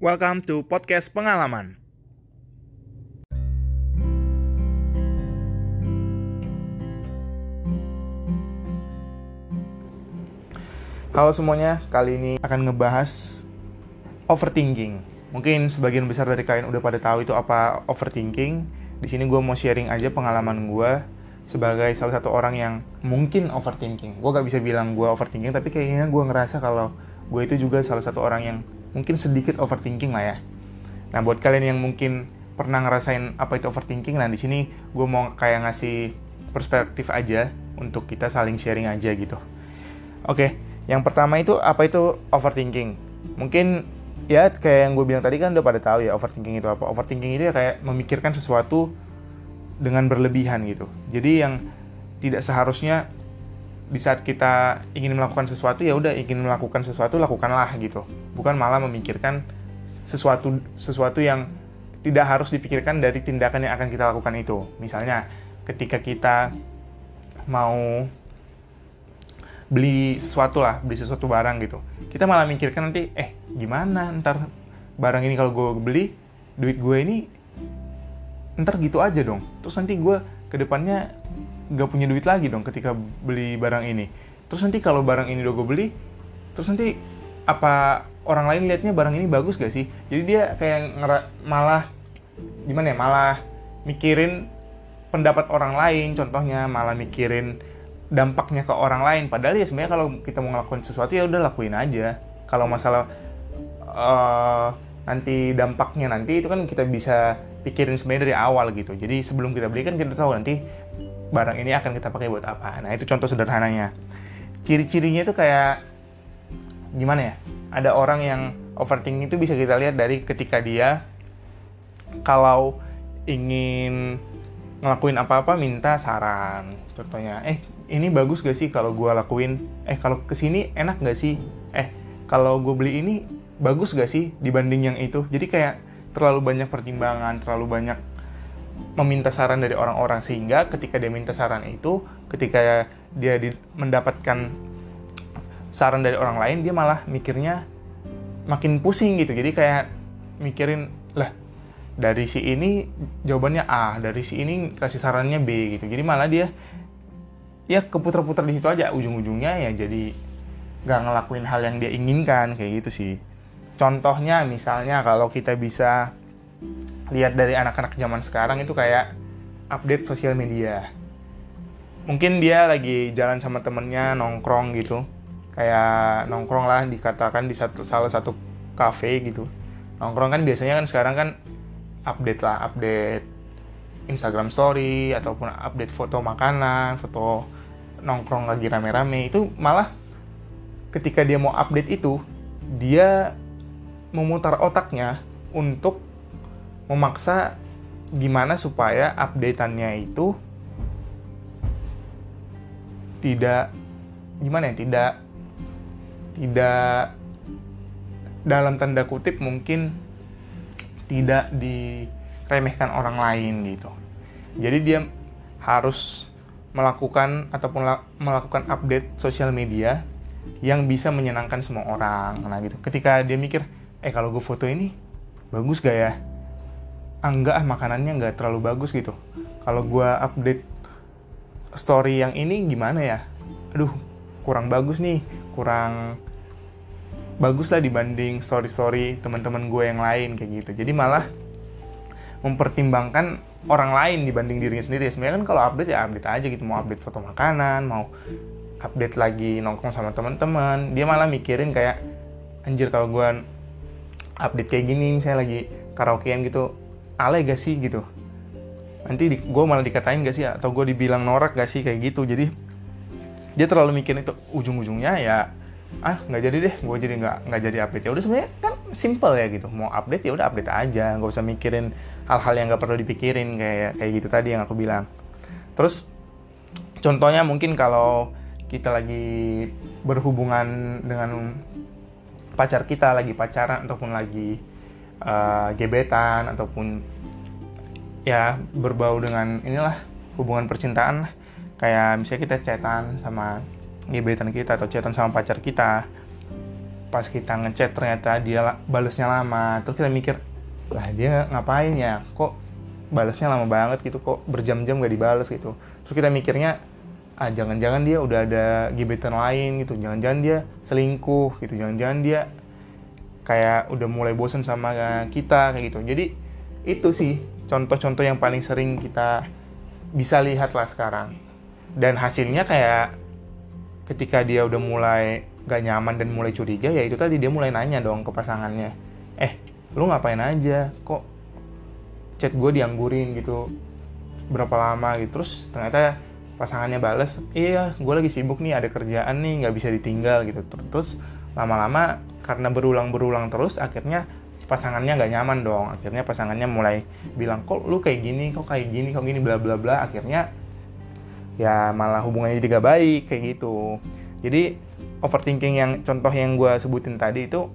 Welcome to podcast pengalaman. Halo semuanya, kali ini akan ngebahas overthinking. Mungkin sebagian besar dari kalian udah pada tahu itu apa overthinking. Di sini gue mau sharing aja pengalaman gue sebagai salah satu orang yang mungkin overthinking. Gue gak bisa bilang gue overthinking, tapi kayaknya gue ngerasa kalau gue itu juga salah satu orang yang mungkin sedikit overthinking lah ya. Nah, buat kalian yang mungkin pernah ngerasain apa itu overthinking, nah di sini gue mau kayak ngasih perspektif aja untuk kita saling sharing aja gitu. Oke, yang pertama itu apa itu overthinking? Mungkin ya kayak yang gue bilang tadi kan udah pada tahu ya overthinking itu apa. Overthinking itu ya kayak memikirkan sesuatu dengan berlebihan gitu. Jadi yang tidak seharusnya di saat kita ingin melakukan sesuatu ya udah ingin melakukan sesuatu lakukanlah gitu. Bukan malah memikirkan sesuatu sesuatu yang tidak harus dipikirkan dari tindakan yang akan kita lakukan itu. Misalnya ketika kita mau beli sesuatu lah, beli sesuatu barang gitu. Kita malah mikirkan nanti, eh gimana ntar barang ini kalau gue beli, duit gue ini ntar gitu aja dong. Terus nanti gue ke depannya gak punya duit lagi dong ketika beli barang ini. Terus nanti kalau barang ini udah gue beli, terus nanti apa orang lain liatnya barang ini bagus gak sih? Jadi dia kayak malah gimana ya, malah mikirin pendapat orang lain, contohnya malah mikirin dampaknya ke orang lain padahal ya sebenarnya kalau kita mau ngelakuin sesuatu ya udah lakuin aja kalau masalah uh, nanti dampaknya nanti itu kan kita bisa pikirin sebenarnya dari awal gitu jadi sebelum kita beli kan kita tahu nanti barang ini akan kita pakai buat apa. Nah itu contoh sederhananya. Ciri-cirinya itu kayak gimana ya? Ada orang yang overthinking itu bisa kita lihat dari ketika dia kalau ingin ngelakuin apa-apa minta saran. Contohnya eh ini bagus gak sih kalau gue lakuin? Eh kalau ke sini enak gak sih? Eh kalau gue beli ini bagus gak sih dibanding yang itu? Jadi kayak terlalu banyak pertimbangan terlalu banyak meminta saran dari orang-orang sehingga ketika dia minta saran itu ketika dia di, mendapatkan saran dari orang lain dia malah mikirnya makin pusing gitu jadi kayak mikirin lah dari si ini jawabannya A, dari si ini kasih sarannya B gitu. Jadi malah dia ya keputar-putar di situ aja ujung-ujungnya ya jadi nggak ngelakuin hal yang dia inginkan kayak gitu sih. Contohnya misalnya kalau kita bisa lihat dari anak-anak zaman sekarang itu kayak update sosial media. Mungkin dia lagi jalan sama temennya nongkrong gitu, kayak nongkrong lah dikatakan di satu salah satu cafe gitu. Nongkrong kan biasanya kan sekarang kan update lah update Instagram Story ataupun update foto makanan foto nongkrong lagi rame-rame itu malah ketika dia mau update itu dia memutar otaknya untuk memaksa gimana supaya updateannya itu tidak gimana ya tidak tidak dalam tanda kutip mungkin tidak diremehkan orang lain gitu. Jadi dia harus melakukan ataupun melakukan update sosial media yang bisa menyenangkan semua orang. Nah gitu. Ketika dia mikir, eh kalau gue foto ini bagus gak ya? Ah, enggak ah makanannya nggak terlalu bagus gitu. Kalau gue update story yang ini gimana ya? Aduh kurang bagus nih, kurang bagus lah dibanding story-story teman-teman gue yang lain kayak gitu. Jadi malah mempertimbangkan orang lain dibanding dirinya sendiri. Sebenarnya kan kalau update ya update aja gitu, mau update foto makanan, mau update lagi nongkrong sama teman-teman. Dia malah mikirin kayak anjir kalau gue update kayak gini misalnya lagi karaokean gitu, alay gak sih gitu. Nanti gue malah dikatain gak sih atau gue dibilang norak gak sih kayak gitu. Jadi dia terlalu mikirin itu ujung-ujungnya ya ah nggak jadi deh gue jadi nggak nggak jadi update ya udah sebenarnya kan simple ya gitu mau update ya udah update aja nggak usah mikirin hal-hal yang nggak perlu dipikirin kayak kayak gitu tadi yang aku bilang terus contohnya mungkin kalau kita lagi berhubungan dengan pacar kita lagi pacaran ataupun lagi uh, gebetan ataupun ya berbau dengan inilah hubungan percintaan kayak misalnya kita chatan sama gebetan kita atau chatan sama pacar kita pas kita ngechat ternyata dia balesnya lama terus kita mikir lah dia ngapain ya? Kok balesnya lama banget gitu kok berjam-jam gak dibales gitu? Terus kita mikirnya ah jangan-jangan dia udah ada gebetan lain gitu jangan-jangan dia selingkuh gitu jangan-jangan dia kayak udah mulai bosen sama kita kayak gitu. Jadi itu sih contoh-contoh yang paling sering kita bisa lihat lah sekarang. Dan hasilnya kayak ketika dia udah mulai gak nyaman dan mulai curiga ya itu tadi dia mulai nanya dong ke pasangannya eh lu ngapain aja? Kok chat gue dianggurin gitu berapa lama? Gitu. Terus ternyata pasangannya bales iya gue lagi sibuk nih ada kerjaan nih nggak bisa ditinggal gitu. Terus lama-lama karena berulang-berulang terus akhirnya pasangannya nggak nyaman dong. Akhirnya pasangannya mulai bilang kok lu kayak gini kok kayak gini kok gini bla bla bla. Akhirnya ya malah hubungannya jadi gak baik kayak gitu. Jadi overthinking yang contoh yang gue sebutin tadi itu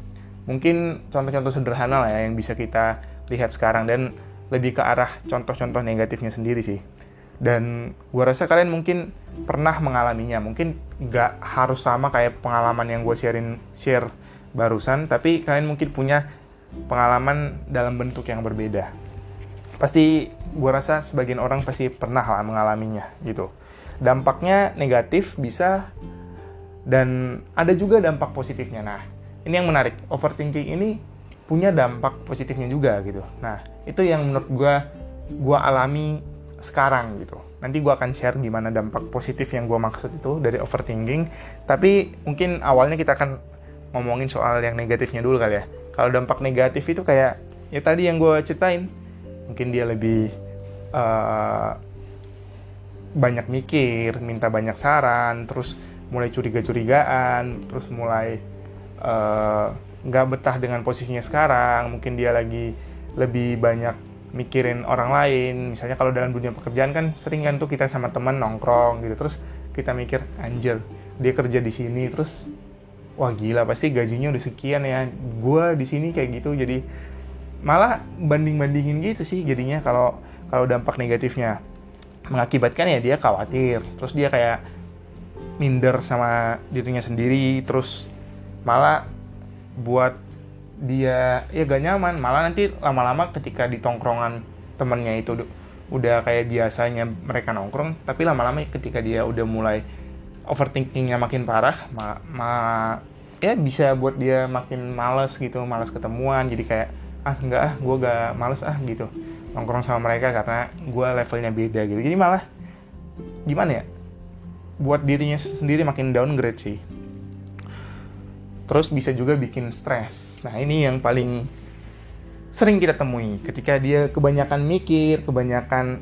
mungkin contoh-contoh sederhana lah ya yang bisa kita lihat sekarang dan lebih ke arah contoh-contoh negatifnya sendiri sih dan gue rasa kalian mungkin pernah mengalaminya mungkin gak harus sama kayak pengalaman yang gue sharein share barusan tapi kalian mungkin punya pengalaman dalam bentuk yang berbeda pasti gue rasa sebagian orang pasti pernah lah mengalaminya gitu dampaknya negatif bisa dan ada juga dampak positifnya. Nah, ini yang menarik. Overthinking ini punya dampak positifnya juga gitu. Nah, itu yang menurut gue gue alami sekarang gitu. Nanti gue akan share gimana dampak positif yang gue maksud itu dari overthinking. Tapi mungkin awalnya kita akan ngomongin soal yang negatifnya dulu kali ya. Kalau dampak negatif itu kayak ya tadi yang gue ceritain, mungkin dia lebih uh, banyak mikir, minta banyak saran, terus mulai curiga-curigaan, terus mulai eh, nggak uh, betah dengan posisinya sekarang, mungkin dia lagi lebih banyak mikirin orang lain. Misalnya kalau dalam dunia pekerjaan kan sering kan tuh kita sama teman nongkrong gitu, terus kita mikir anjir dia kerja di sini, terus wah gila pasti gajinya udah sekian ya, gue di sini kayak gitu, jadi malah banding bandingin gitu sih jadinya kalau kalau dampak negatifnya. Mengakibatkan ya dia khawatir terus dia kayak minder sama dirinya sendiri terus malah buat dia ya gak nyaman. Malah nanti lama-lama ketika di tongkrongan temennya itu udah kayak biasanya mereka nongkrong tapi lama-lama ketika dia udah mulai overthinkingnya makin parah ma, ma ya bisa buat dia makin males gitu males ketemuan. Jadi kayak ah enggak ah gue gak males ah gitu. Nongkrong sama mereka karena gue levelnya beda gitu. Jadi malah gimana ya? Buat dirinya sendiri makin downgrade sih terus bisa juga bikin stres. Nah ini yang paling sering kita temui ketika dia kebanyakan mikir kebanyakan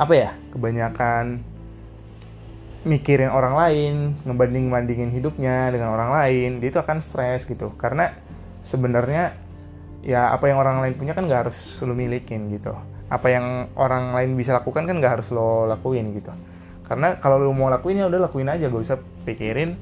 apa ya kebanyakan mikirin orang lain ngebanding-bandingin hidupnya dengan orang lain dia itu akan stres gitu. Karena sebenarnya ya apa yang orang lain punya kan nggak harus lo milikin gitu. Apa yang orang lain bisa lakukan kan nggak harus lo lakuin gitu. Karena kalau lo mau lakuin ya udah lakuin aja gak usah pikirin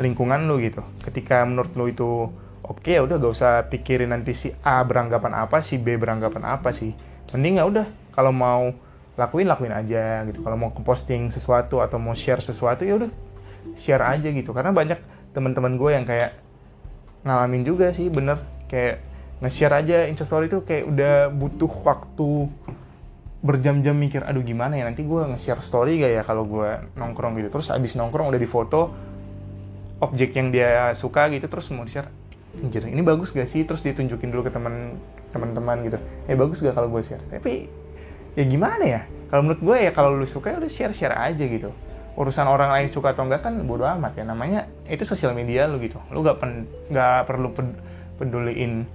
lingkungan lo gitu. Ketika menurut lo itu oke okay, ya udah gak usah pikirin nanti si A beranggapan apa si B beranggapan apa sih. Mending ya udah kalau mau lakuin lakuin aja gitu. Kalau mau posting sesuatu atau mau share sesuatu ya udah share aja gitu. Karena banyak teman-teman gue yang kayak ngalamin juga sih bener. Kayak nge-share aja instastory itu kayak udah butuh waktu berjam-jam mikir aduh gimana ya nanti gue nge-share story gak ya kalau gue nongkrong gitu. Terus abis nongkrong udah di foto objek yang dia suka gitu terus mau di-share anjir ini bagus gak sih? Terus ditunjukin dulu ke teman teman-teman gitu eh bagus gak kalau gue share? Tapi ya gimana ya? Kalau menurut gue ya kalau lu suka ya udah share share aja gitu. Urusan orang lain suka atau enggak kan bodo amat ya. Namanya itu sosial media lu gitu. Lu gak, pen, gak perlu peduliin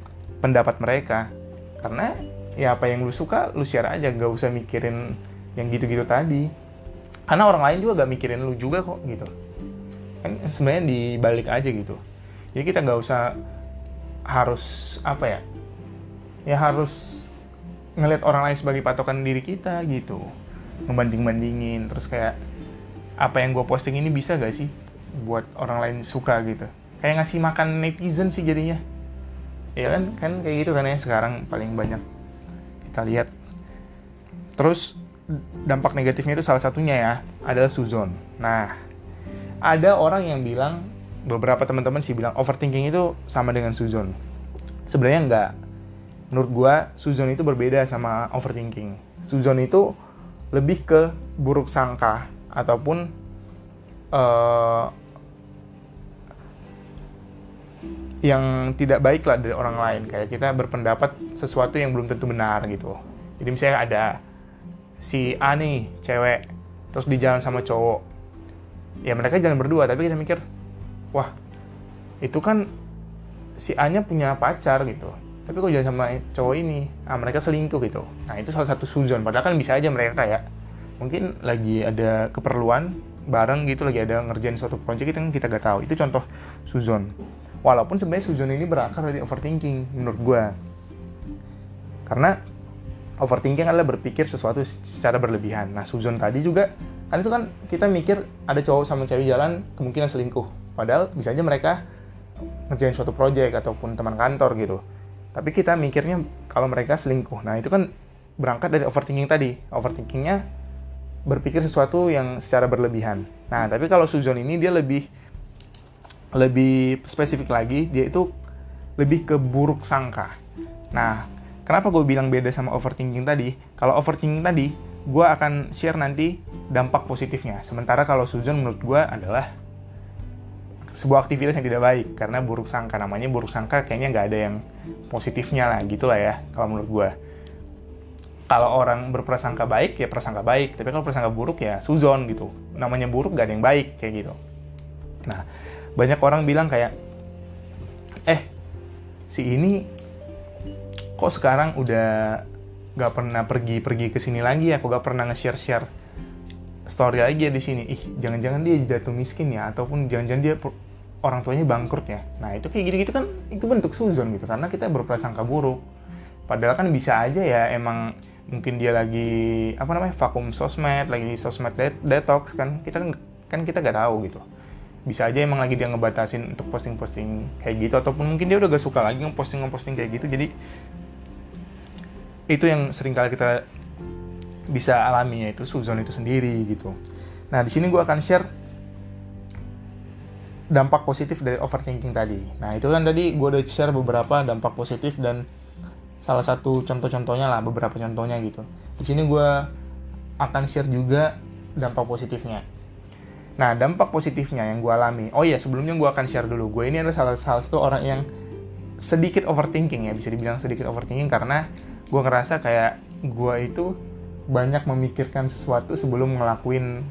pendapat mereka. Karena ya apa yang lu suka lu share aja. Gak usah mikirin yang gitu-gitu tadi. Karena orang lain juga gak mikirin lu juga kok gitu kan sebenarnya dibalik aja gitu. Jadi kita gak usah harus apa ya ya harus ngelihat orang lain sebagai patokan diri kita gitu. Ngebanding-bandingin terus kayak apa yang gue posting ini bisa gak sih buat orang lain suka gitu? Kayak ngasih makan netizen sih jadinya. Ya kan? Kan kayak gitu kan ya sekarang paling banyak kita lihat. Terus dampak negatifnya itu salah satunya ya adalah suzon. Nah ada orang yang bilang beberapa teman-teman sih bilang overthinking itu sama dengan suzon. Sebenarnya enggak. Menurut gue, suzon itu berbeda sama overthinking. Suzon itu lebih ke buruk sangka ataupun uh, yang tidak baik lah dari orang lain kayak kita berpendapat sesuatu yang belum tentu benar gitu jadi misalnya ada si A nih cewek terus di jalan sama cowok ya mereka jalan berdua tapi kita mikir wah itu kan si A nya punya pacar gitu. Tapi kok jalan sama cowok ini? Ah mereka selingkuh gitu. Nah itu salah satu suzon. Padahal kan bisa aja mereka kayak mungkin lagi ada keperluan bareng gitu lagi ada ngerjain suatu project itu kan kita gak tahu. Itu contoh suzon. Walaupun sebenarnya suzon ini berakar dari overthinking menurut gue karena overthinking adalah berpikir sesuatu secara berlebihan. Nah suzon tadi juga kan itu kan kita mikir ada cowok sama cewek jalan kemungkinan selingkuh. Padahal bisa aja mereka ngerjain suatu project ataupun teman kantor gitu. Tapi kita mikirnya kalau mereka selingkuh. Nah itu kan berangkat dari overthinking tadi. Overthinkingnya berpikir sesuatu yang secara berlebihan. Nah tapi kalau Suzon ini dia lebih lebih spesifik lagi. Dia itu lebih ke buruk sangka. Nah kenapa gue bilang beda sama overthinking tadi? Kalau overthinking tadi gue akan share nanti dampak positifnya. Sementara kalau Suzon menurut gue adalah sebuah aktivitas yang tidak baik karena buruk sangka. Namanya buruk sangka kayaknya nggak ada yang positifnya lah gitulah ya kalau menurut gue kalau orang berprasangka baik ya prasangka baik. Tapi kalau prasangka buruk ya suzon gitu. Namanya buruk gak ada yang baik kayak gitu. Nah banyak orang bilang kayak eh si ini kok sekarang udah gak pernah pergi-pergi ke sini lagi kok gak pernah nge-share share story lagi ya di sini. Ih jangan-jangan dia jatuh miskin ya ataupun jangan-jangan dia orang tuanya bangkrut ya. Nah itu kayak gitu-gitu kan itu bentuk suzon gitu karena kita berprasangka buruk. Padahal kan bisa aja ya emang mungkin dia lagi apa namanya vakum sosmed lagi sosmed det detox kan kita kan kan kita gak tahu gitu. Bisa aja emang lagi dia ngebatasin untuk posting-posting kayak gitu ataupun mungkin dia udah gak suka lagi ngeposting-ngeposting kayak gitu jadi itu yang sering kali kita bisa alami yaitu suzon itu sendiri gitu nah di sini gue akan share dampak positif dari overthinking tadi. Nah itu kan tadi gue udah share beberapa dampak positif dan salah satu contoh-contohnya lah beberapa contohnya gitu. Di sini gue akan share juga dampak positifnya. Nah dampak positifnya yang gue alami. Oh iya sebelumnya gue akan share dulu. Gue ini adalah salah, salah satu orang yang sedikit overthinking ya bisa dibilang sedikit overthinking karena gue ngerasa kayak gue itu banyak memikirkan sesuatu sebelum ngelakuin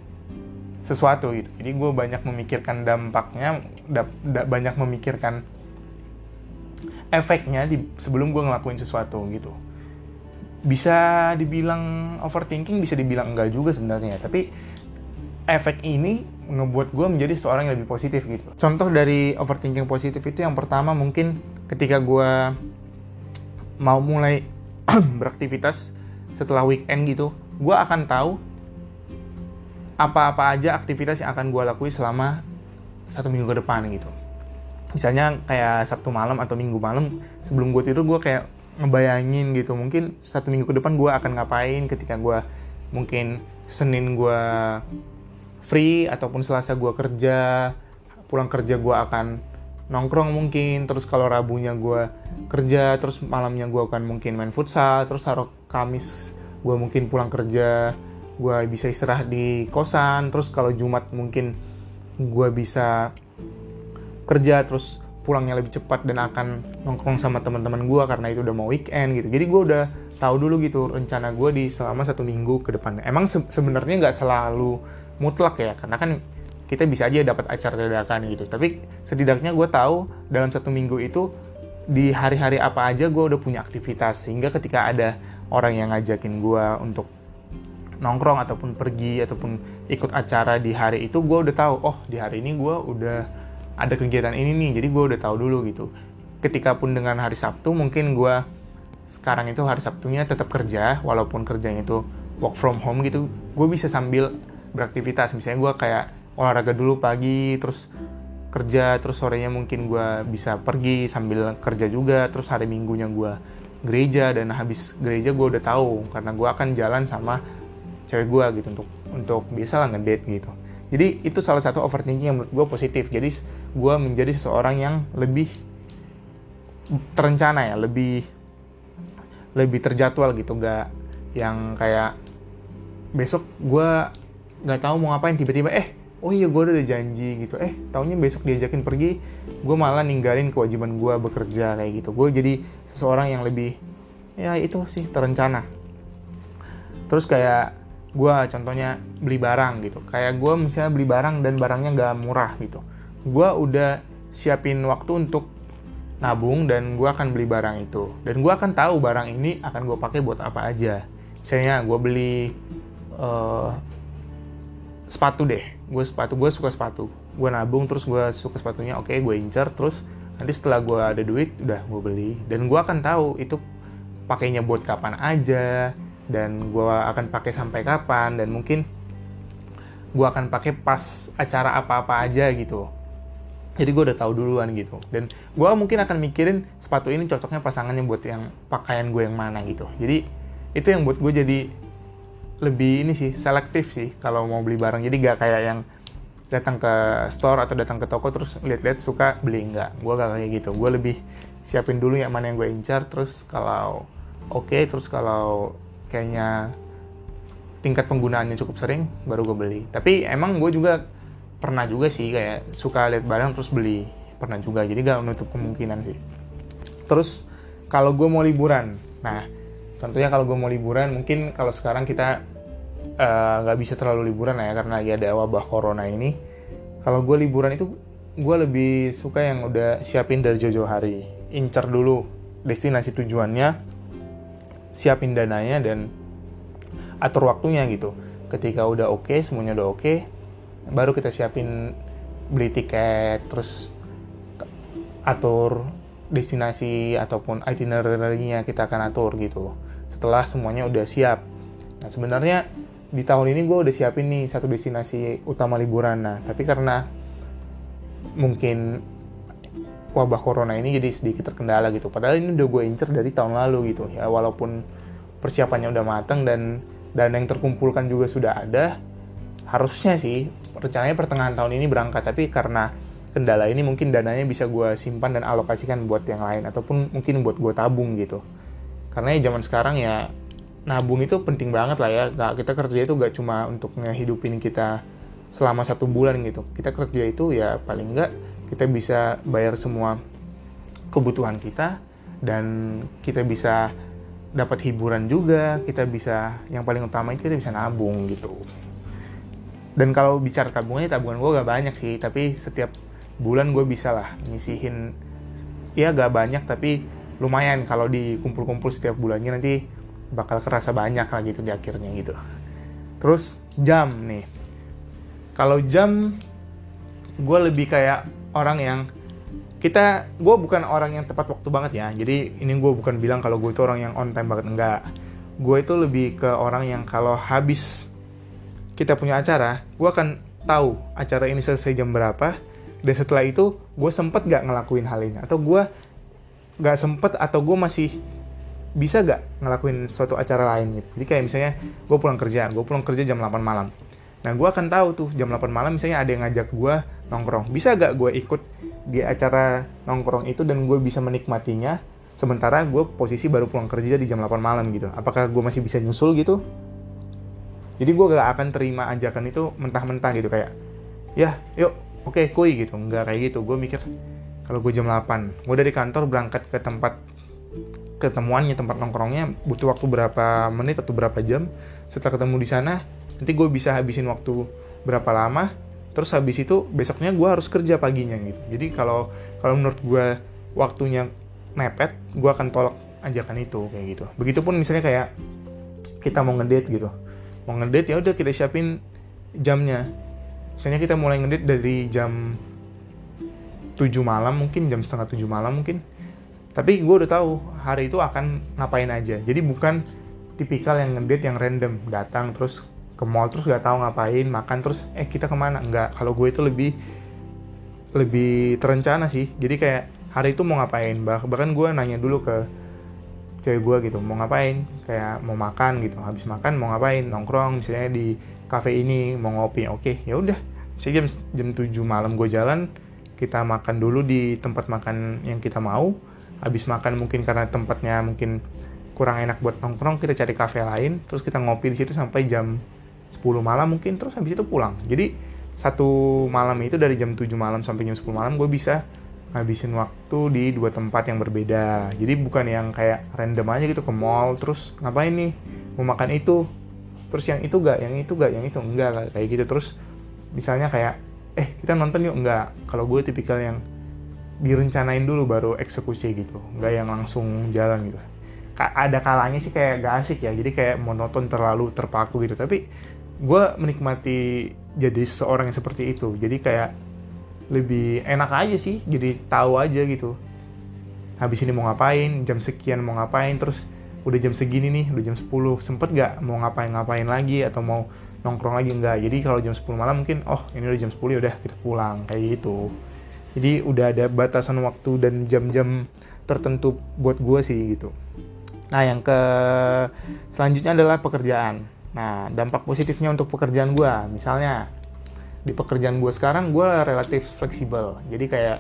sesuatu gitu. Jadi gue banyak memikirkan dampaknya, da, da, banyak memikirkan efeknya di, sebelum gue ngelakuin sesuatu gitu. Bisa dibilang overthinking, bisa dibilang enggak juga sebenarnya. Tapi efek ini ngebuat gue menjadi seorang yang lebih positif gitu. Contoh dari overthinking positif itu yang pertama mungkin ketika gue mau mulai beraktivitas setelah weekend gitu, gue akan tahu apa-apa aja aktivitas yang akan gue lakuin selama satu minggu ke depan gitu. Misalnya kayak Sabtu malam atau Minggu malam sebelum gue tidur gue kayak ngebayangin gitu mungkin satu minggu ke depan gue akan ngapain ketika gue mungkin Senin gue free ataupun Selasa gue kerja pulang kerja gue akan nongkrong mungkin terus kalau Rabunya gue kerja terus malamnya gue akan mungkin main futsal terus taruh Kamis gue mungkin pulang kerja gue bisa istirahat di kosan terus kalau Jumat mungkin gue bisa kerja terus pulangnya lebih cepat dan akan nongkrong sama teman-teman gue karena itu udah mau weekend gitu. Jadi gue udah tahu dulu gitu rencana gue di selama satu minggu ke depannya. Emang se sebenarnya nggak selalu mutlak ya karena kan kita bisa aja dapat acara dadakan gitu. Tapi setidaknya gue tahu dalam satu minggu itu di hari-hari apa aja gue udah punya aktivitas. Sehingga ketika ada orang yang ngajakin gue untuk nongkrong ataupun pergi ataupun ikut acara di hari itu gue udah tahu oh di hari ini gue udah ada kegiatan ini nih jadi gue udah tahu dulu gitu. Ketika pun dengan hari Sabtu mungkin gue sekarang itu hari Sabtunya tetap kerja walaupun kerjanya itu work from home gitu gue bisa sambil beraktivitas. Misalnya gue kayak olahraga dulu pagi terus kerja terus sorenya mungkin gue bisa pergi sambil kerja juga terus hari minggunya gue gereja dan habis gereja gue udah tahu karena gue akan jalan sama cewek gue gitu untuk untuk biasa lah ngedate gitu. Jadi itu salah satu overthinking yang menurut gue positif. Jadi gue menjadi seseorang yang lebih terencana ya lebih lebih terjadwal gitu gak yang kayak besok gue nggak tahu mau ngapain tiba-tiba eh oh iya gue udah ada janji gitu. Eh tahunya besok diajakin pergi gue malah ninggalin kewajiban gue bekerja kayak gitu. Gue jadi seseorang yang lebih ya itu sih terencana. Terus kayak gue contohnya beli barang gitu. Kayak gue misalnya beli barang dan barangnya nggak murah gitu. Gue udah siapin waktu untuk nabung dan gue akan beli barang itu. Dan gue akan tahu barang ini akan gue pakai buat apa aja. Misalnya gue beli uh, sepatu deh gue sepatu gue suka sepatu. Gue nabung terus gue suka sepatunya oke okay, gue incer terus nanti setelah gue ada duit udah gue beli. Dan gue akan tahu itu pakainya buat kapan aja dan gue akan pakai sampai kapan dan mungkin gue akan pakai pas acara apa-apa aja gitu. Jadi gue udah tahu duluan gitu. Dan gue mungkin akan mikirin sepatu ini cocoknya pasangannya buat yang pakaian gue yang mana gitu. Jadi itu yang buat gue jadi lebih ini sih selektif sih kalau mau beli barang. Jadi gak kayak yang datang ke store atau datang ke toko terus lihat-lihat suka beli enggak gue gak kayak gitu. Gue lebih siapin dulu yang mana yang gue incar terus kalau oke okay, terus kalau kayaknya tingkat penggunaannya cukup sering baru gue beli. Tapi emang gue juga pernah juga sih kayak suka lihat barang terus beli. Pernah juga jadi gak menutup kemungkinan sih. Terus kalau gue mau liburan nah contohnya kalau gue mau liburan mungkin kalau sekarang kita nggak uh, bisa terlalu liburan ya karena ya ada wabah corona ini. Kalau gue liburan itu gue lebih suka yang udah siapin dari jauh-jauh hari. Incer dulu destinasi tujuannya siapin dananya dan atur waktunya gitu. Ketika udah oke okay, semuanya udah oke okay, baru kita siapin beli tiket terus atur destinasi ataupun itinerary-nya kita akan atur gitu. Setelah semuanya udah siap. Nah sebenarnya di tahun ini gue udah siapin nih satu destinasi utama liburan. Nah tapi karena mungkin wabah corona ini jadi sedikit terkendala gitu. Padahal ini udah gue incer dari tahun lalu gitu. Ya walaupun persiapannya udah matang dan dana yang terkumpulkan juga sudah ada harusnya sih rencananya pertengahan tahun ini berangkat. Tapi karena kendala ini mungkin dananya bisa gue simpan dan alokasikan buat yang lain ataupun mungkin buat gue tabung gitu. Karena ya zaman sekarang ya nabung itu penting banget lah ya. Gak, kita kerja itu gak cuma untuk ngehidupin kita selama satu bulan gitu. Kita kerja itu ya paling enggak kita bisa bayar semua kebutuhan kita dan kita bisa dapat hiburan juga. Kita bisa yang paling utama itu kita bisa nabung gitu. Dan kalau bicara tabungannya tabungan gue gak banyak sih tapi setiap bulan gue bisa lah ngisihin ya gak banyak tapi lumayan. Kalau dikumpul-kumpul setiap bulannya nanti bakal kerasa banyak lah gitu di akhirnya gitu. Terus jam nih. Kalau jam gue lebih kayak orang yang kita gue bukan orang yang tepat waktu banget ya. Jadi ini gue bukan bilang kalau gue itu orang yang on time banget enggak. Gue itu lebih ke orang yang kalau habis kita punya acara gue akan tahu acara ini selesai jam berapa. Dan setelah itu gue sempet gak ngelakuin hal ini. Atau gue gak sempet atau gue masih bisa gak ngelakuin suatu acara lain gitu jadi kayak misalnya gue pulang kerja gue pulang kerja jam 8 malam Nah, gue akan tahu tuh jam 8 malam misalnya ada yang ngajak gue nongkrong. Bisa gak gue ikut di acara nongkrong itu dan gue bisa menikmatinya sementara gue posisi baru pulang kerja di jam 8 malam gitu. Apakah gue masih bisa nyusul gitu? Jadi gue gak akan terima ajakan itu mentah-mentah gitu kayak, ya yuk oke okay, kuy gitu. Nggak kayak gitu. Gue mikir kalau gue jam 8, gue dari kantor berangkat ke tempat ketemuannya tempat nongkrongnya butuh waktu berapa menit atau berapa jam. Setelah ketemu di sana nanti gue bisa habisin waktu berapa lama. Terus habis itu besoknya gue harus kerja paginya gitu. Jadi kalau kalau menurut gue waktunya mepet gue akan tolak ajakan itu kayak gitu. Begitupun misalnya kayak kita mau ngedate gitu. Mau ngedate ya udah kita siapin jamnya. Misalnya kita mulai ngedate dari jam 7 malam mungkin jam setengah 7 malam mungkin tapi gue udah tahu hari itu akan ngapain aja. Jadi bukan tipikal yang ngedate yang random datang terus ke mall terus gak tahu ngapain makan terus eh kita ke mana? Enggak kalau gue itu lebih lebih terencana sih. Jadi kayak hari itu mau ngapain? Bah bahkan gue nanya dulu ke cewek gue gitu mau ngapain? Kayak mau makan gitu. Habis makan mau ngapain? Nongkrong misalnya di cafe ini mau ngopi. Oke ya udah. Saya jam jam 7 malam gue jalan kita makan dulu di tempat makan yang kita mau habis makan mungkin karena tempatnya mungkin kurang enak buat nongkrong kita cari kafe lain terus kita ngopi di situ sampai jam 10 malam mungkin terus habis itu pulang. Jadi satu malam itu dari jam 7 malam sampai jam 10 malam gue bisa ngabisin waktu di dua tempat yang berbeda. Jadi bukan yang kayak random aja gitu ke mall terus ngapain nih? Mau makan itu terus yang itu gak yang itu gak yang itu enggak kayak gitu. Terus misalnya kayak eh kita nonton yuk. Enggak kalau gue tipikal yang direncanain dulu baru eksekusi gitu. Enggak yang langsung jalan gitu. Ada kalanya sih kayak gak asik ya. Jadi kayak monoton terlalu terpaku gitu. Tapi gue menikmati jadi seorang yang seperti itu. Jadi kayak lebih enak aja sih. Jadi tahu aja gitu. Habis ini mau ngapain? Jam sekian mau ngapain? Terus udah jam segini nih udah jam 10 sempet gak mau ngapain-ngapain lagi atau mau nongkrong lagi? Enggak jadi kalau jam 10 malam mungkin oh ini udah jam 10 ya udah kita pulang. Kayak gitu jadi udah ada batasan waktu dan jam-jam tertentu buat gue sih gitu. Nah yang ke selanjutnya adalah pekerjaan. Nah dampak positifnya untuk pekerjaan gue misalnya di pekerjaan gue sekarang gue relatif fleksibel. Jadi kayak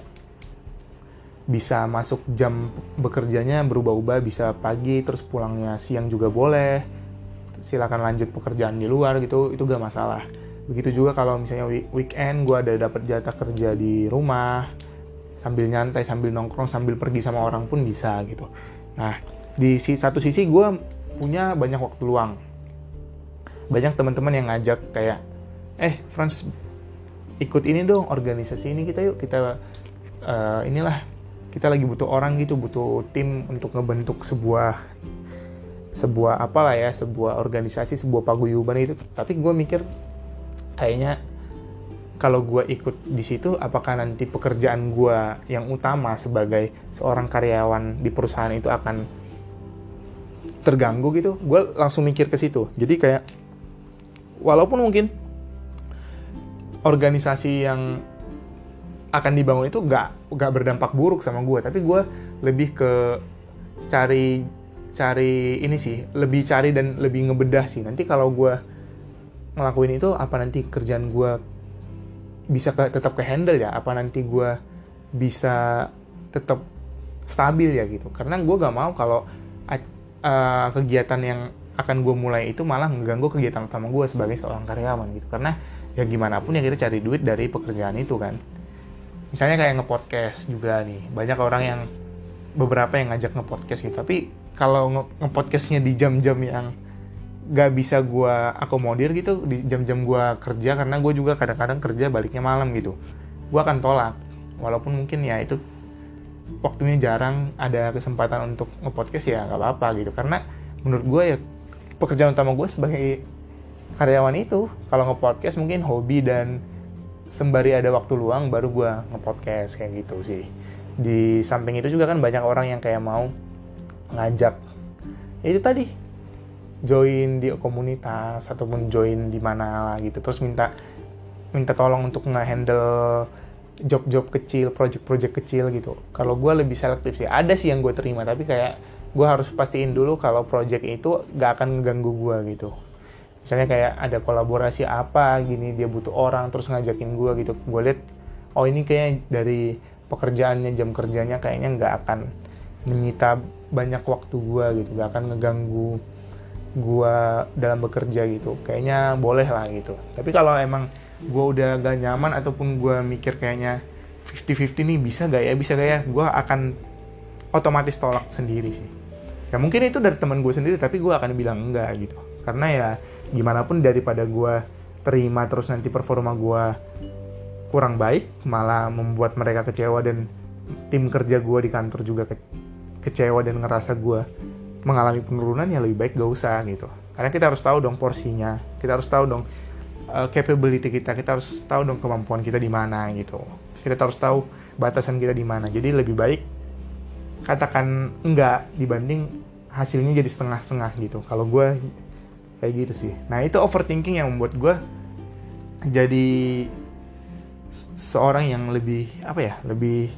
bisa masuk jam bekerjanya berubah-ubah. Bisa pagi terus pulangnya siang juga boleh. Silakan lanjut pekerjaan di luar gitu. Itu gak masalah begitu juga kalau misalnya weekend gue ada dapat jatah kerja di rumah sambil nyantai sambil nongkrong sambil pergi sama orang pun bisa gitu. Nah di satu sisi gue punya banyak waktu luang. Banyak teman-teman yang ngajak kayak eh Franz ikut ini dong organisasi ini kita yuk kita uh, inilah kita lagi butuh orang gitu butuh tim untuk ngebentuk sebuah sebuah apalah ya sebuah organisasi sebuah paguyuban itu. Tapi gue mikir kayaknya kalau gue ikut di situ apakah nanti pekerjaan gue yang utama sebagai seorang karyawan di perusahaan itu akan terganggu gitu? Gue langsung mikir ke situ. Jadi kayak walaupun mungkin organisasi yang akan dibangun itu gak, gak berdampak buruk sama gue tapi gue lebih ke cari cari ini sih lebih cari dan lebih ngebedah sih. Nanti kalau gue ngelakuin itu apa nanti kerjaan gue bisa ke, tetap ke handle ya? Apa nanti gue bisa tetap stabil ya gitu? Karena gue gak mau kalau uh, kegiatan yang akan gue mulai itu malah mengganggu kegiatan utama gue sebagai seorang karyawan gitu. Karena ya gimana pun ya kita cari duit dari pekerjaan itu kan. Misalnya kayak ngepodcast juga nih banyak orang yang beberapa yang ngajak ngepodcast gitu. Tapi kalau ngepodcastnya di jam-jam yang gak bisa gue akomodir gitu di jam-jam gue kerja karena gue juga kadang-kadang kerja baliknya malam gitu. Gue akan tolak walaupun mungkin ya itu waktunya jarang ada kesempatan untuk ngepodcast ya nggak apa-apa gitu. Karena menurut gue ya pekerjaan utama gue sebagai karyawan itu kalau nge-podcast mungkin hobi dan sembari ada waktu luang baru gue nge-podcast kayak gitu sih. Di samping itu juga kan banyak orang yang kayak mau ngajak. Ya itu tadi join di komunitas ataupun join di mana lah gitu terus minta minta tolong untuk nge-handle job-job kecil, project-project kecil gitu. Kalau gue lebih selektif sih. Ada sih yang gue terima, tapi kayak gue harus pastiin dulu kalau project itu gak akan ganggu gue gitu misalnya kayak ada kolaborasi apa gini dia butuh orang terus ngajakin gue gitu gue liat oh ini kayak dari pekerjaannya jam kerjanya kayaknya nggak akan menyita banyak waktu gue gitu nggak akan ngeganggu gue dalam bekerja gitu kayaknya boleh lah gitu. Tapi kalau emang gue udah gak nyaman ataupun gue mikir kayaknya 50-50 nih bisa gak ya bisa gak ya gue akan otomatis tolak sendiri sih. Ya mungkin itu dari teman gue sendiri tapi gue akan bilang enggak gitu. Karena ya gimana pun daripada gue terima terus nanti performa gue kurang baik malah membuat mereka kecewa dan tim kerja gue di kantor juga ke kecewa dan ngerasa gue mengalami penurunan ya lebih baik gak usah gitu. Karena kita harus tahu dong porsinya kita harus tahu dong uh, capability kita kita harus tahu dong kemampuan kita di mana gitu. Kita harus tahu batasan kita di mana. Jadi lebih baik katakan enggak dibanding hasilnya jadi setengah-setengah gitu. Kalau gue kayak gitu sih. Nah itu overthinking yang membuat gue jadi seorang yang lebih apa ya lebih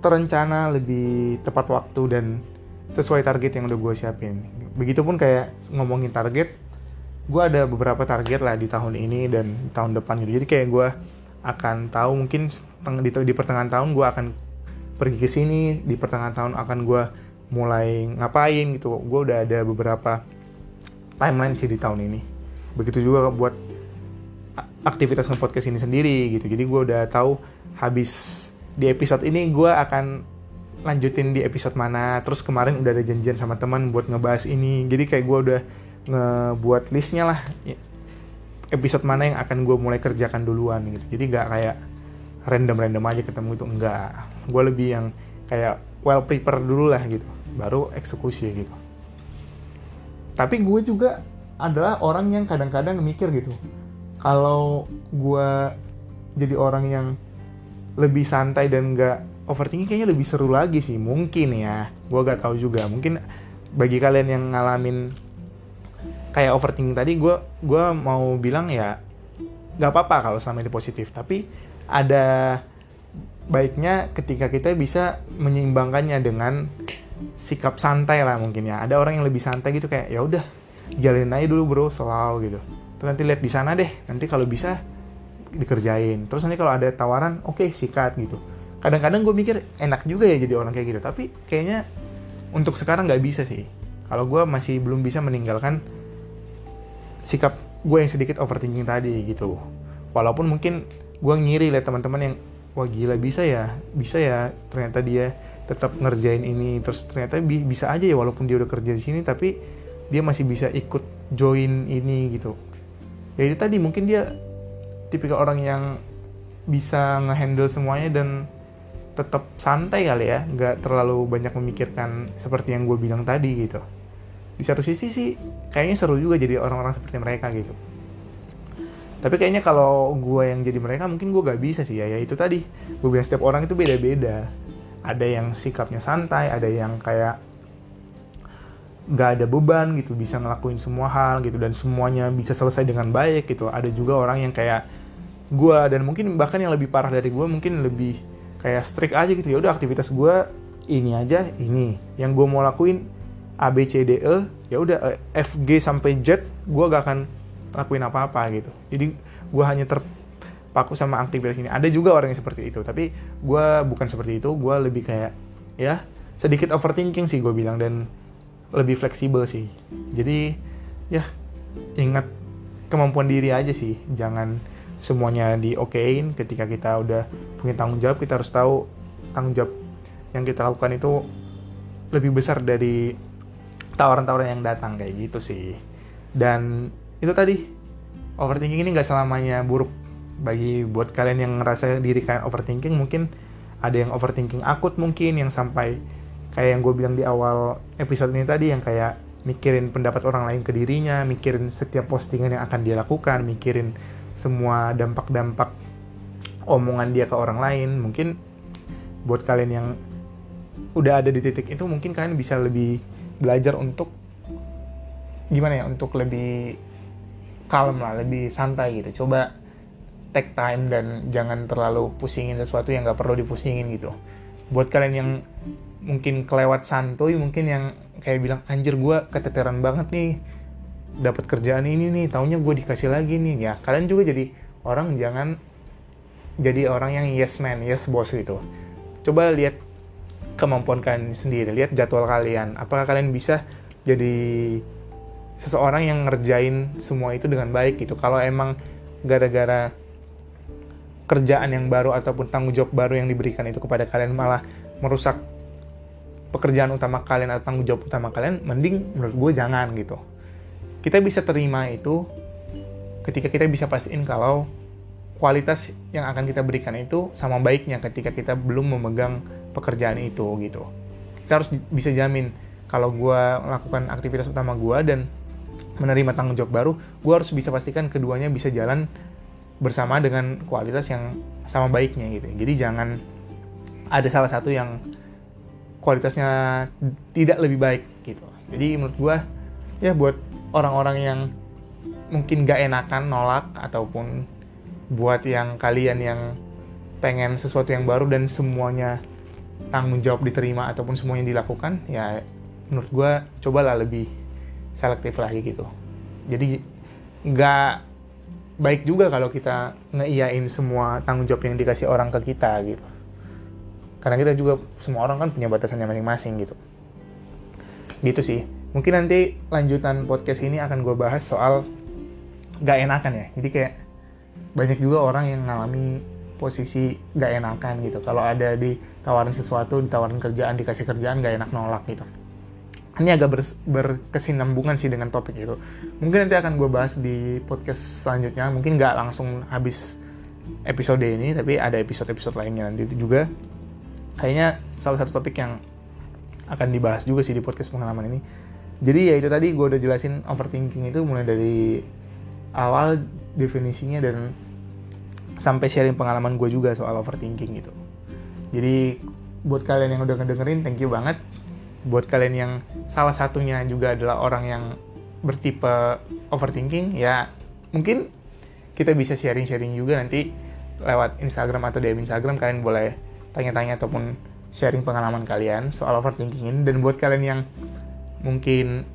terencana lebih tepat waktu dan sesuai target yang udah gue siapin. Begitupun kayak ngomongin target gue ada beberapa target lah di tahun ini dan tahun depan gitu. Jadi kayak gue akan tahu mungkin di, di pertengahan tahun gue akan pergi ke sini di pertengahan tahun akan gue mulai ngapain gitu. Gue udah ada beberapa timeline sih di tahun ini. Begitu juga buat aktivitas nge-podcast ini sendiri gitu. Jadi gue udah tahu habis di episode ini gue akan lanjutin di episode mana. Terus kemarin udah ada janjian sama teman buat ngebahas ini. Jadi kayak gue udah ngebuat listnya lah. Episode mana yang akan gue mulai kerjakan duluan gitu. Jadi gak kayak random-random aja ketemu itu enggak gue lebih yang kayak well prepare dulu lah gitu. Baru eksekusi gitu. Tapi gue juga adalah orang yang kadang-kadang mikir gitu. Kalau gue jadi orang yang lebih santai dan gak overthinking kayaknya lebih seru lagi sih. Mungkin ya. Gue gak tahu juga. Mungkin bagi kalian yang ngalamin kayak overthinking tadi gue gue mau bilang ya gak apa-apa kalau selama ini positif. Tapi ada baiknya ketika kita bisa menyeimbangkannya dengan sikap santai lah mungkin ya. Ada orang yang lebih santai gitu kayak ya udah jalanin aja dulu bro selalu gitu. Terus nanti lihat di sana deh. Nanti kalau bisa dikerjain. Terus nanti kalau ada tawaran oke okay, sikat gitu kadang-kadang gue mikir enak juga ya jadi orang kayak gitu. Tapi kayaknya untuk sekarang nggak bisa sih. Kalau gue masih belum bisa meninggalkan sikap gue yang sedikit overthinking tadi gitu. Walaupun mungkin gue ngiri lihat teman-teman yang wah gila bisa ya? Bisa ya ternyata dia tetap ngerjain ini. Terus ternyata bi bisa aja ya walaupun dia udah kerja di sini tapi dia masih bisa ikut join ini gitu. Ya itu tadi mungkin dia tipikal orang yang bisa ngehandle semuanya dan tetap santai kali ya nggak terlalu banyak memikirkan seperti yang gue bilang tadi gitu. Di satu sisi sih kayaknya seru juga jadi orang-orang seperti mereka gitu. Tapi kayaknya kalau gue yang jadi mereka mungkin gue gak bisa sih ya. Ya itu tadi gue bilang setiap orang itu beda-beda. Ada yang sikapnya santai ada yang kayak gak ada beban gitu bisa ngelakuin semua hal gitu dan semuanya bisa selesai dengan baik gitu. Ada juga orang yang kayak gue dan mungkin bahkan yang lebih parah dari gue mungkin lebih kayak strict aja gitu. Ya udah aktivitas gue ini aja ini. Yang gue mau lakuin A B C D E ya udah eh, F G sampai Z gue gak akan lakuin apa-apa gitu. Jadi gue hanya terpaku sama aktivitas ini. Ada juga orang yang seperti itu tapi gue bukan seperti itu. Gue lebih kayak ya sedikit overthinking sih gue bilang dan lebih fleksibel sih. Jadi ya ingat kemampuan diri aja sih. Jangan semuanya di okein ketika kita udah punya tanggung jawab kita harus tahu tanggung jawab yang kita lakukan itu lebih besar dari tawaran-tawaran yang datang kayak gitu sih. Dan itu tadi overthinking ini nggak selamanya buruk bagi buat kalian yang ngerasa diri kalian overthinking. Mungkin ada yang overthinking akut mungkin yang sampai kayak yang gue bilang di awal episode ini tadi yang kayak mikirin pendapat orang lain ke dirinya, mikirin setiap postingan yang akan dia lakukan, mikirin semua dampak-dampak omongan dia ke orang lain mungkin buat kalian yang udah ada di titik itu mungkin kalian bisa lebih belajar untuk gimana ya untuk lebih kalem lah lebih santai gitu. Coba take time dan jangan terlalu pusingin sesuatu yang nggak perlu dipusingin gitu. Buat kalian yang mungkin kelewat santuy mungkin yang kayak bilang anjir gue keteteran banget nih dapat kerjaan ini nih tahunya gue dikasih lagi nih. Ya kalian juga jadi orang jangan jadi orang yang yes man yes boss gitu. Coba lihat kemampuan kalian sendiri lihat jadwal kalian. Apakah kalian bisa jadi seseorang yang ngerjain semua itu dengan baik gitu? Kalau emang gara-gara kerjaan yang baru ataupun tanggung jawab baru yang diberikan itu kepada kalian malah merusak pekerjaan utama kalian atau tanggung jawab utama kalian mending menurut gue jangan gitu kita bisa terima itu ketika kita bisa pastiin kalau kualitas yang akan kita berikan itu sama baiknya ketika kita belum memegang pekerjaan itu gitu. Kita harus bisa jamin kalau gue melakukan aktivitas utama gue dan menerima tanggung jawab baru, gue harus bisa pastikan keduanya bisa jalan bersama dengan kualitas yang sama baiknya gitu. Jadi jangan ada salah satu yang kualitasnya tidak lebih baik gitu. Jadi menurut gue ya buat orang-orang yang mungkin gak enakan nolak ataupun buat yang kalian yang pengen sesuatu yang baru dan semuanya tanggung jawab diterima ataupun semuanya dilakukan ya menurut gue cobalah lebih selektif lagi gitu. Jadi nggak baik juga kalau kita ngeiyain semua tanggung jawab yang dikasih orang ke kita gitu. Karena kita juga semua orang kan punya batasannya masing-masing gitu. Gitu sih mungkin nanti lanjutan podcast ini akan gue bahas soal gak enakan ya jadi kayak banyak juga orang yang ngalami posisi gak enakan gitu kalau ada ditawarin sesuatu ditawarin kerjaan dikasih kerjaan gak enak nolak gitu ini agak ber, berkesinambungan sih dengan topik itu. Mungkin nanti akan gue bahas di podcast selanjutnya. Mungkin nggak langsung habis episode ini, tapi ada episode-episode lainnya nanti itu juga. Kayaknya salah satu topik yang akan dibahas juga sih di podcast pengalaman ini. Jadi ya itu tadi gue udah jelasin overthinking itu mulai dari awal definisinya dan sampai sharing pengalaman gue juga soal overthinking gitu. Jadi buat kalian yang udah ngedengerin, thank you banget buat kalian yang salah satunya juga adalah orang yang bertipe overthinking ya mungkin kita bisa sharing-sharing juga nanti lewat Instagram atau DM Instagram kalian boleh tanya-tanya ataupun sharing pengalaman kalian soal overthinking ini dan buat kalian yang mungkin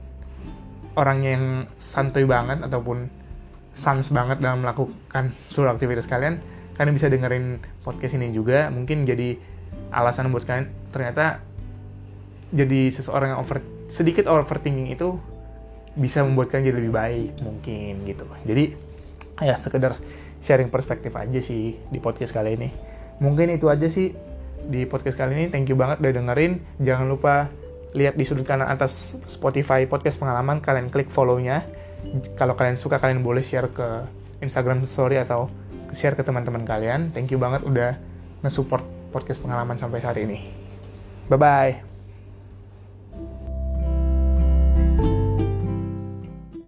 orangnya yang santuy banget ataupun sans banget dalam melakukan seluruh aktivitas kalian kalian bisa dengerin podcast ini juga. Mungkin jadi alasan buat kalian ternyata jadi seseorang yang over sedikit overthinking itu bisa membuat kalian jadi lebih baik mungkin gitu. Jadi ya sekedar sharing perspektif aja sih di podcast kali ini. Mungkin itu aja sih di podcast kali ini. Thank you banget udah dengerin. Jangan lupa lihat di sudut kanan atas Spotify podcast pengalaman kalian klik follow-nya. Kalau kalian suka kalian boleh share ke Instagram story atau share ke teman-teman kalian. Thank you banget udah nge-support podcast pengalaman sampai hari ini. Bye bye